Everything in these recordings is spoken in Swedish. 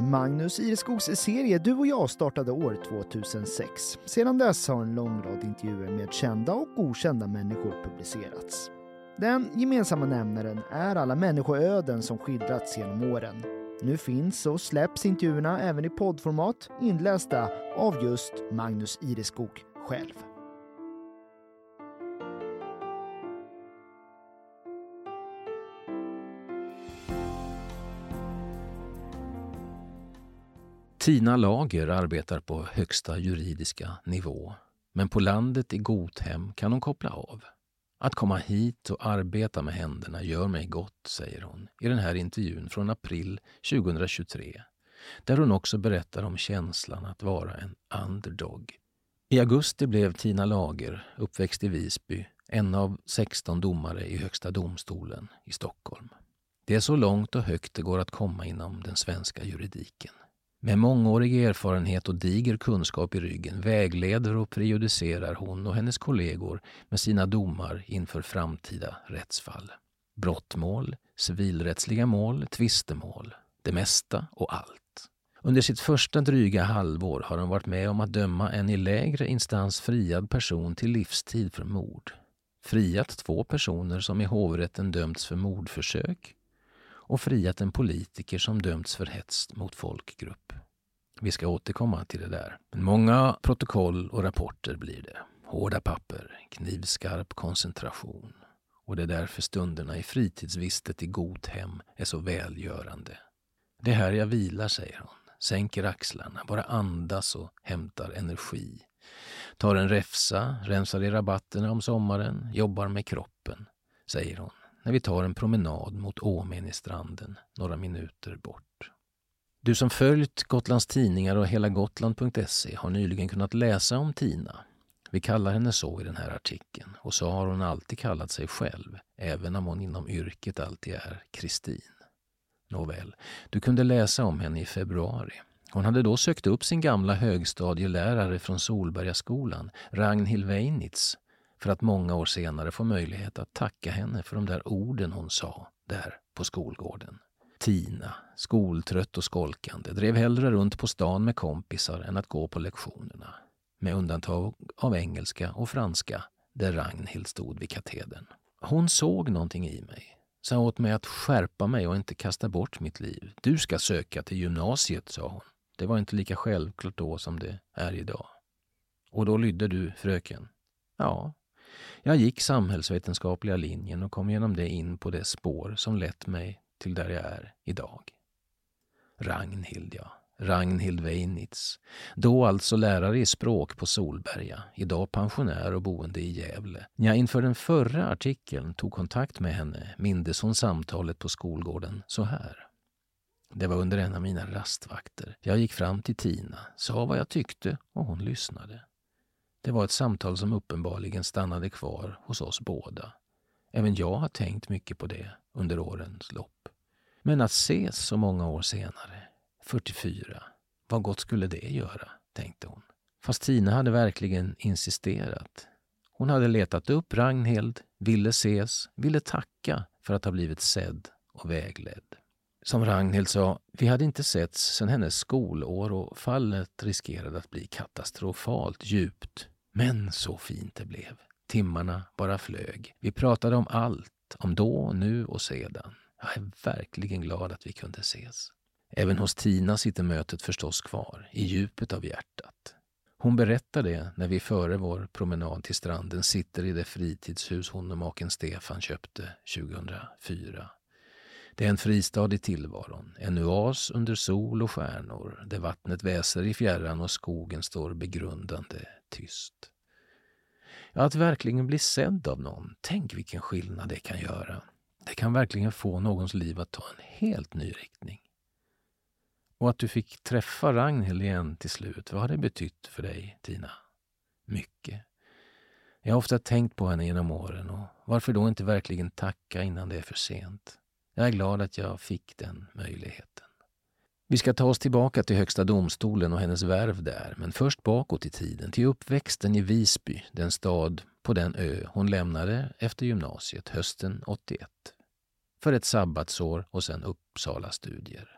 Magnus Ireskogs serie Du och jag startade år 2006. Sedan dess har en lång rad intervjuer med kända och okända människor publicerats. Den gemensamma nämnaren är alla människoöden som skildrats genom åren. Nu finns och släpps intervjuerna även i poddformat inlästa av just Magnus Ireskog själv. Tina Lager arbetar på högsta juridiska nivå. Men på landet i Gothem kan hon koppla av. Att komma hit och arbeta med händerna gör mig gott, säger hon i den här intervjun från april 2023. Där hon också berättar om känslan att vara en underdog. I augusti blev Tina Lager, uppväxt i Visby, en av 16 domare i Högsta domstolen i Stockholm. Det är så långt och högt det går att komma inom den svenska juridiken. Med mångårig erfarenhet och diger kunskap i ryggen vägleder och prejudicerar hon och hennes kollegor med sina domar inför framtida rättsfall. Brottmål, civilrättsliga mål, tvistemål. Det mesta och allt. Under sitt första dryga halvår har hon varit med om att döma en i lägre instans friad person till livstid för mord. Friat två personer som i hovrätten dömts för mordförsök och friat en politiker som dömts för hets mot folkgrupp. Vi ska återkomma till det där. Men många protokoll och rapporter blir det. Hårda papper, knivskarp koncentration. Och det är därför stunderna i fritidsvistet i god hem är så välgörande. Det är här jag vilar, säger hon. Sänker axlarna, bara andas och hämtar energi. Tar en räfsa, rensar i rabatterna om sommaren, jobbar med kroppen, säger hon när vi tar en promenad mot Åmen i stranden några minuter bort. Du som följt Gotlands Tidningar och helagotland.se har nyligen kunnat läsa om Tina. Vi kallar henne så i den här artikeln och så har hon alltid kallat sig själv, även om hon inom yrket alltid är Kristin. Nåväl, du kunde läsa om henne i februari. Hon hade då sökt upp sin gamla högstadielärare från Solbergaskolan, Ragnhild Weinitz, för att många år senare få möjlighet att tacka henne för de där orden hon sa där på skolgården. Tina, skoltrött och skolkande, drev hellre runt på stan med kompisar än att gå på lektionerna. Med undantag av engelska och franska, där Ragnhild stod vid katedern. Hon såg någonting i mig, sa åt mig att skärpa mig och inte kasta bort mitt liv. Du ska söka till gymnasiet, sa hon. Det var inte lika självklart då som det är idag. Och då lydde du, fröken? Ja, jag gick samhällsvetenskapliga linjen och kom genom det in på det spår som lett mig till där jag är idag. Ragnhild, ja. Ragnhild Weinitz. Då alltså lärare i språk på Solberga, idag pensionär och boende i Gävle. När jag inför den förra artikeln tog kontakt med henne mindes hon samtalet på skolgården så här. Det var under en av mina rastvakter. Jag gick fram till Tina, sa vad jag tyckte och hon lyssnade. Det var ett samtal som uppenbarligen stannade kvar hos oss båda. Även jag har tänkt mycket på det under årens lopp. Men att ses så många år senare, 44, vad gott skulle det göra, tänkte hon. Fast Tina hade verkligen insisterat. Hon hade letat upp Ragnhild, ville ses, ville tacka för att ha blivit sedd och vägledd. Som Ragnhild sa, vi hade inte setts sedan hennes skolår och fallet riskerade att bli katastrofalt djupt. Men så fint det blev. Timmarna bara flög. Vi pratade om allt, om då, nu och sedan. Jag är verkligen glad att vi kunde ses. Även hos Tina sitter mötet förstås kvar, i djupet av hjärtat. Hon berättar det när vi före vår promenad till stranden sitter i det fritidshus hon och maken Stefan köpte 2004. Det är en fristad i tillvaron, en oas under sol och stjärnor där vattnet väser i fjärran och skogen står begrundande tyst. Att verkligen bli sedd av någon, tänk vilken skillnad det kan göra. Det kan verkligen få någons liv att ta en helt ny riktning. Och att du fick träffa Ragnhild igen till slut, vad har det betytt för dig, Tina? Mycket. Jag har ofta tänkt på henne genom åren och varför då inte verkligen tacka innan det är för sent? Jag är glad att jag fick den möjligheten. Vi ska ta oss tillbaka till Högsta domstolen och hennes värv där, men först bakåt i tiden, till uppväxten i Visby, den stad på den ö hon lämnade efter gymnasiet hösten 81. För ett sabbatsår och sen Uppsala-studier.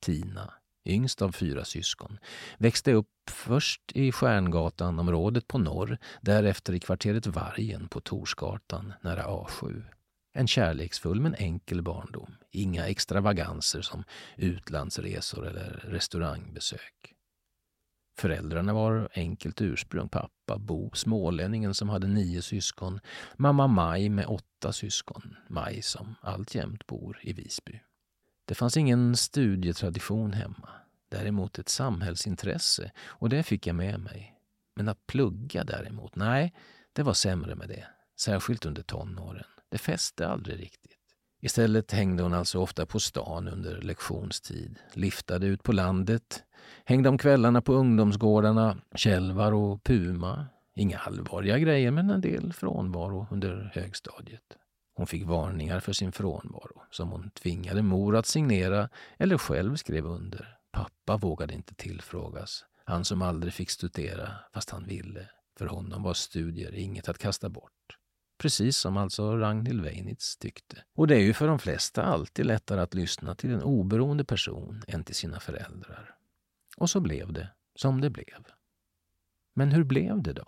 Tina, yngst av fyra syskon, växte upp först i Stjärngatan-området på norr, därefter i kvarteret Vargen på Torsgatan nära A7. En kärleksfull men enkel barndom. Inga extravaganser som utlandsresor eller restaurangbesök. Föräldrarna var enkelt ursprung. Pappa Bo, smålänningen som hade nio syskon. Mamma Maj med åtta syskon. Maj som alltjämt bor i Visby. Det fanns ingen studietradition hemma. Däremot ett samhällsintresse och det fick jag med mig. Men att plugga däremot, nej, det var sämre med det. Särskilt under tonåren. Det fäste aldrig riktigt. Istället hängde hon alltså ofta på stan under lektionstid, liftade ut på landet, hängde om kvällarna på ungdomsgårdarna, Kälvar och Puma. Inga allvarliga grejer, men en del frånvaro under högstadiet. Hon fick varningar för sin frånvaro som hon tvingade mor att signera eller själv skrev under. Pappa vågade inte tillfrågas. Han som aldrig fick studera fast han ville. För honom var studier inget att kasta bort. Precis som alltså Ragnhild Weinitz tyckte. Och det är ju för de flesta alltid lättare att lyssna till en oberoende person än till sina föräldrar. Och så blev det som det blev. Men hur blev det då?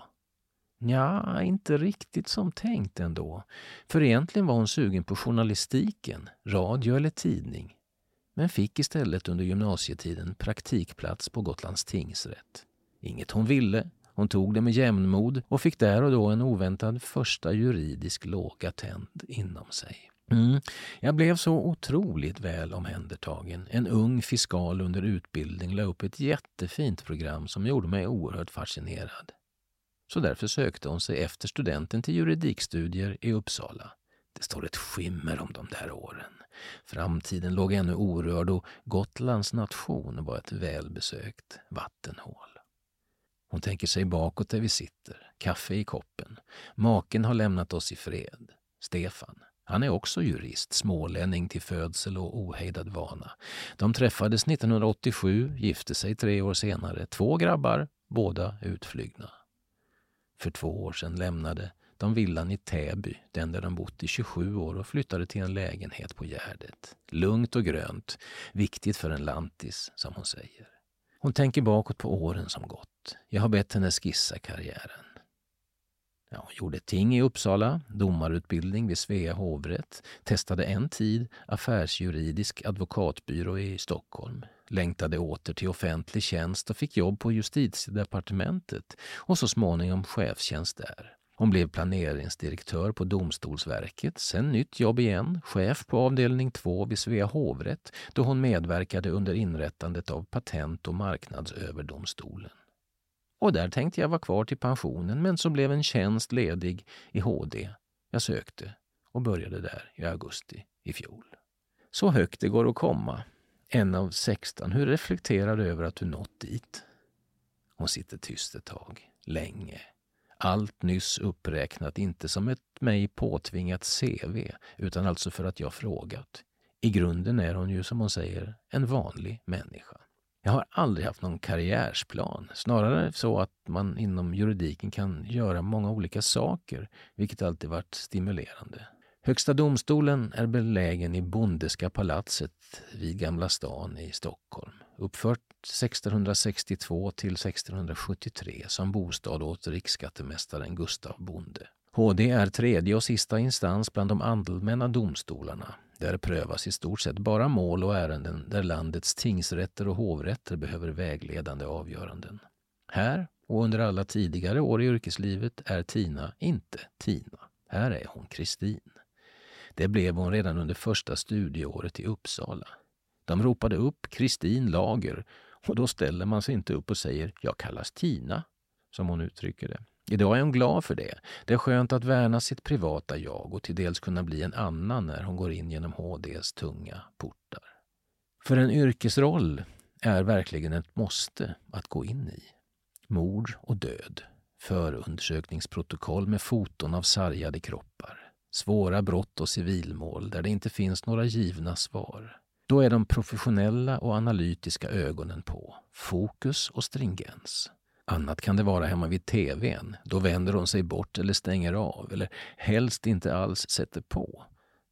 Ja, inte riktigt som tänkt ändå. För egentligen var hon sugen på journalistiken, radio eller tidning. Men fick istället under gymnasietiden praktikplats på Gotlands tingsrätt. Inget hon ville, hon tog det med jämnmod och fick där och då en oväntad första juridisk låga tänd inom sig. Mm. Jag blev så otroligt väl omhändertagen. En ung fiskal under utbildning la upp ett jättefint program som gjorde mig oerhört fascinerad. Så därför sökte hon sig efter studenten till juridikstudier i Uppsala. Det står ett skimmer om de där åren. Framtiden låg ännu orörd och Gotlands nation var ett välbesökt vattenhål. Hon tänker sig bakåt där vi sitter, kaffe i koppen. Maken har lämnat oss i fred. Stefan. Han är också jurist, smålänning till födsel och ohejdad vana. De träffades 1987, gifte sig tre år senare. Två grabbar, båda utflygna. För två år sedan lämnade de villan i Täby, den där de bott i 27 år och flyttade till en lägenhet på Gärdet. Lugnt och grönt, viktigt för en lantis, som hon säger. Hon tänker bakåt på åren som gått. Jag har bett henne skissa karriären. Ja, hon gjorde ting i Uppsala, domarutbildning vid Svea hovrätt, testade en tid affärsjuridisk advokatbyrå i Stockholm, längtade åter till offentlig tjänst och fick jobb på justitiedepartementet och så småningom chefstjänst där. Hon blev planeringsdirektör på Domstolsverket, sen nytt jobb igen, chef på avdelning 2 vid Svea hovrätt då hon medverkade under inrättandet av Patent och marknadsöverdomstolen. Och där tänkte jag vara kvar till pensionen men så blev en tjänst ledig i HD. Jag sökte och började där i augusti i fjol. Så högt det går att komma. En av sexton. Hur reflekterar du över att du nått dit? Hon sitter tyst ett tag, länge allt nyss uppräknat inte som ett mig påtvingat CV, utan alltså för att jag frågat. I grunden är hon ju, som hon säger, en vanlig människa. Jag har aldrig haft någon karriärsplan. Snarare så att man inom juridiken kan göra många olika saker, vilket alltid varit stimulerande. Högsta domstolen är belägen i Bondeska palatset vid Gamla stan i Stockholm. Uppfört 1662 till 1673 som bostad åt riksskattemästaren Gustav Bonde. HD är tredje och sista instans bland de allmänna domstolarna. Där prövas i stort sett bara mål och ärenden där landets tingsrätter och hovrätter behöver vägledande avgöranden. Här och under alla tidigare år i yrkeslivet är Tina inte Tina. Här är hon Kristin. Det blev hon redan under första studieåret i Uppsala. De ropade upp Kristin Lager och då ställer man sig inte upp och säger ”jag kallas Tina”, som hon uttrycker det. Idag är hon glad för det. Det är skönt att värna sitt privata jag och till dels kunna bli en annan när hon går in genom HDs tunga portar. För en yrkesroll är verkligen ett måste att gå in i. Mord och död, förundersökningsprotokoll med foton av sargade kroppar, svåra brott och civilmål där det inte finns några givna svar. Då är de professionella och analytiska ögonen på. Fokus och stringens. Annat kan det vara hemma vid tvn. Då vänder hon sig bort eller stänger av eller helst inte alls sätter på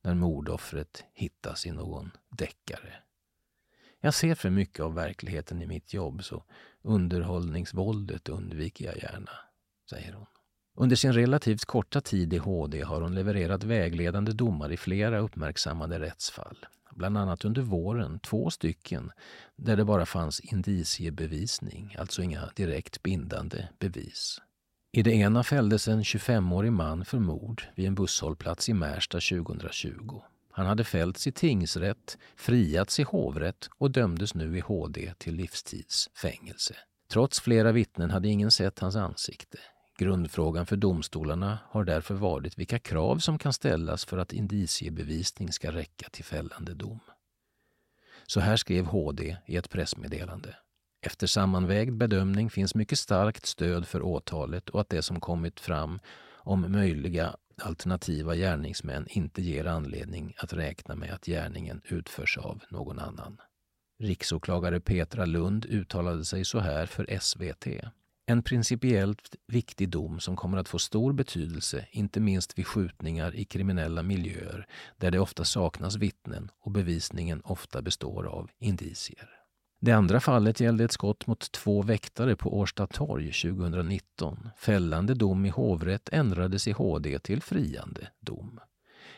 när mordoffret hittas i någon deckare. Jag ser för mycket av verkligheten i mitt jobb så underhållningsvåldet undviker jag gärna, säger hon. Under sin relativt korta tid i HD har hon levererat vägledande domar i flera uppmärksammade rättsfall. Bland annat under våren två stycken där det bara fanns indiciebevisning, alltså inga direkt bindande bevis. I det ena fälldes en 25-årig man för mord vid en busshållplats i Märsta 2020. Han hade fällts i tingsrätt, friats i hovrätt och dömdes nu i HD till livstidsfängelse. Trots flera vittnen hade ingen sett hans ansikte. Grundfrågan för domstolarna har därför varit vilka krav som kan ställas för att indiciebevisning ska räcka till fällande dom. Så här skrev HD i ett pressmeddelande. Efter sammanvägd bedömning finns mycket starkt stöd för åtalet och att det som kommit fram om möjliga alternativa gärningsmän inte ger anledning att räkna med att gärningen utförs av någon annan. Riksåklagare Petra Lund uttalade sig så här för SVT. En principiellt viktig dom som kommer att få stor betydelse, inte minst vid skjutningar i kriminella miljöer där det ofta saknas vittnen och bevisningen ofta består av indicier. Det andra fallet gällde ett skott mot två väktare på Årsta torg 2019. Fällande dom i hovrätt ändrades i HD till friande dom.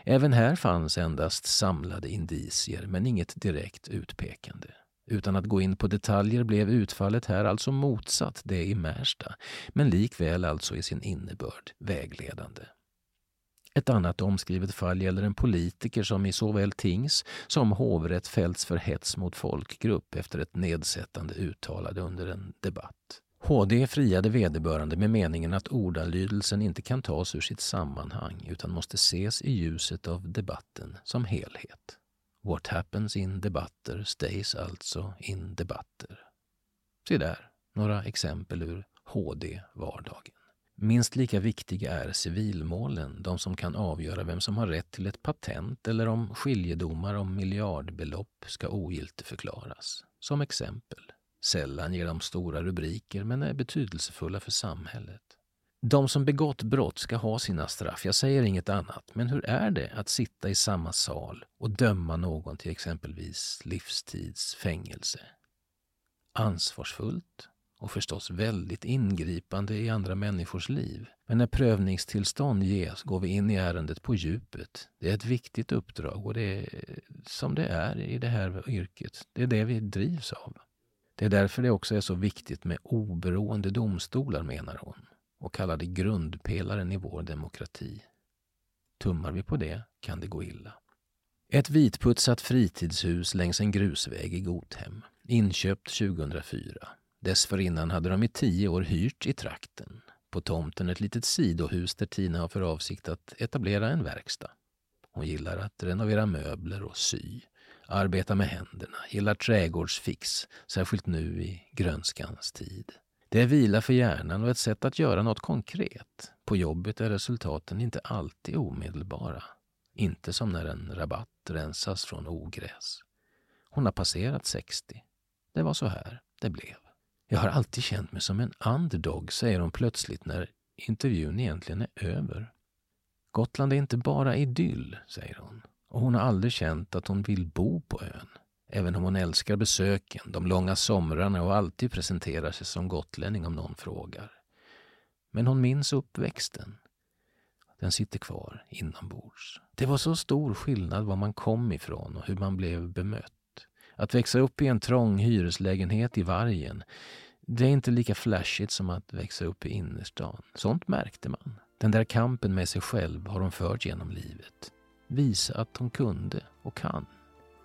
Även här fanns endast samlade indicier men inget direkt utpekande. Utan att gå in på detaljer blev utfallet här alltså motsatt det i Märsta, men likväl alltså i sin innebörd vägledande. Ett annat omskrivet fall gäller en politiker som i såväl tings som hovrätt fällts för hets mot folkgrupp efter ett nedsättande uttalande under en debatt. HD friade vederbörande med meningen att ordalydelsen inte kan tas ur sitt sammanhang utan måste ses i ljuset av debatten som helhet. What happens in debatter stays alltså in debatter. Se där, några exempel ur HD-vardagen. Minst lika viktiga är civilmålen, de som kan avgöra vem som har rätt till ett patent eller om skiljedomar om miljardbelopp ska ogiltigförklaras. Som exempel. Sällan ger de stora rubriker men är betydelsefulla för samhället. De som begått brott ska ha sina straff, jag säger inget annat. Men hur är det att sitta i samma sal och döma någon till exempelvis livstidsfängelse? Ansvarsfullt och förstås väldigt ingripande i andra människors liv. Men när prövningstillstånd ges går vi in i ärendet på djupet. Det är ett viktigt uppdrag och det är som det är i det här yrket. Det är det vi drivs av. Det är därför det också är så viktigt med oberoende domstolar, menar hon och kallade grundpelaren i vår demokrati. Tummar vi på det kan det gå illa. Ett vitputsat fritidshus längs en grusväg i Gothem, inköpt 2004. Dessförinnan hade de i tio år hyrt i trakten. På tomten ett litet sidohus där Tina har för avsikt att etablera en verkstad. Hon gillar att renovera möbler och sy, arbeta med händerna, gillar trädgårdsfix, särskilt nu i grönskans tid. Det är vila för hjärnan och ett sätt att göra något konkret. På jobbet är resultaten inte alltid omedelbara. Inte som när en rabatt rensas från ogräs. Hon har passerat 60. Det var så här det blev. Jag har alltid känt mig som en underdog, säger hon plötsligt när intervjun egentligen är över. Gotland är inte bara idyll, säger hon. Och hon har aldrig känt att hon vill bo på ön. Även om hon älskar besöken, de långa somrarna och alltid presenterar sig som gotlänning om någon frågar. Men hon minns uppväxten. Den sitter kvar inombords. Det var så stor skillnad var man kom ifrån och hur man blev bemött. Att växa upp i en trång hyreslägenhet i Vargen, det är inte lika flashigt som att växa upp i innerstan. Sånt märkte man. Den där kampen med sig själv har hon fört genom livet. Visa att hon kunde och kan.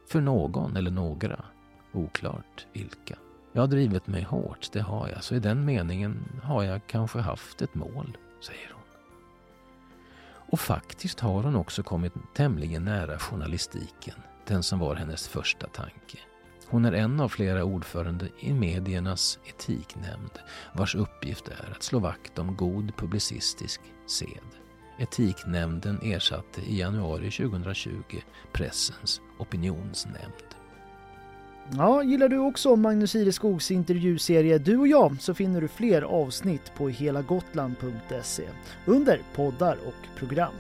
För någon eller några. Oklart vilka. Jag har drivit mig hårt, det har jag. Så i den meningen har jag kanske haft ett mål, säger hon. Och faktiskt har hon också kommit tämligen nära journalistiken, den som var hennes första tanke. Hon är en av flera ordförande i mediernas etiknämnd vars uppgift är att slå vakt om god publicistisk sed. Etiknämnden ersatte i januari 2020 Pressens opinionsnämnd. Ja, gillar du också Magnus Ireskogs intervjuserie Du och jag så finner du fler avsnitt på helagotland.se under poddar och program.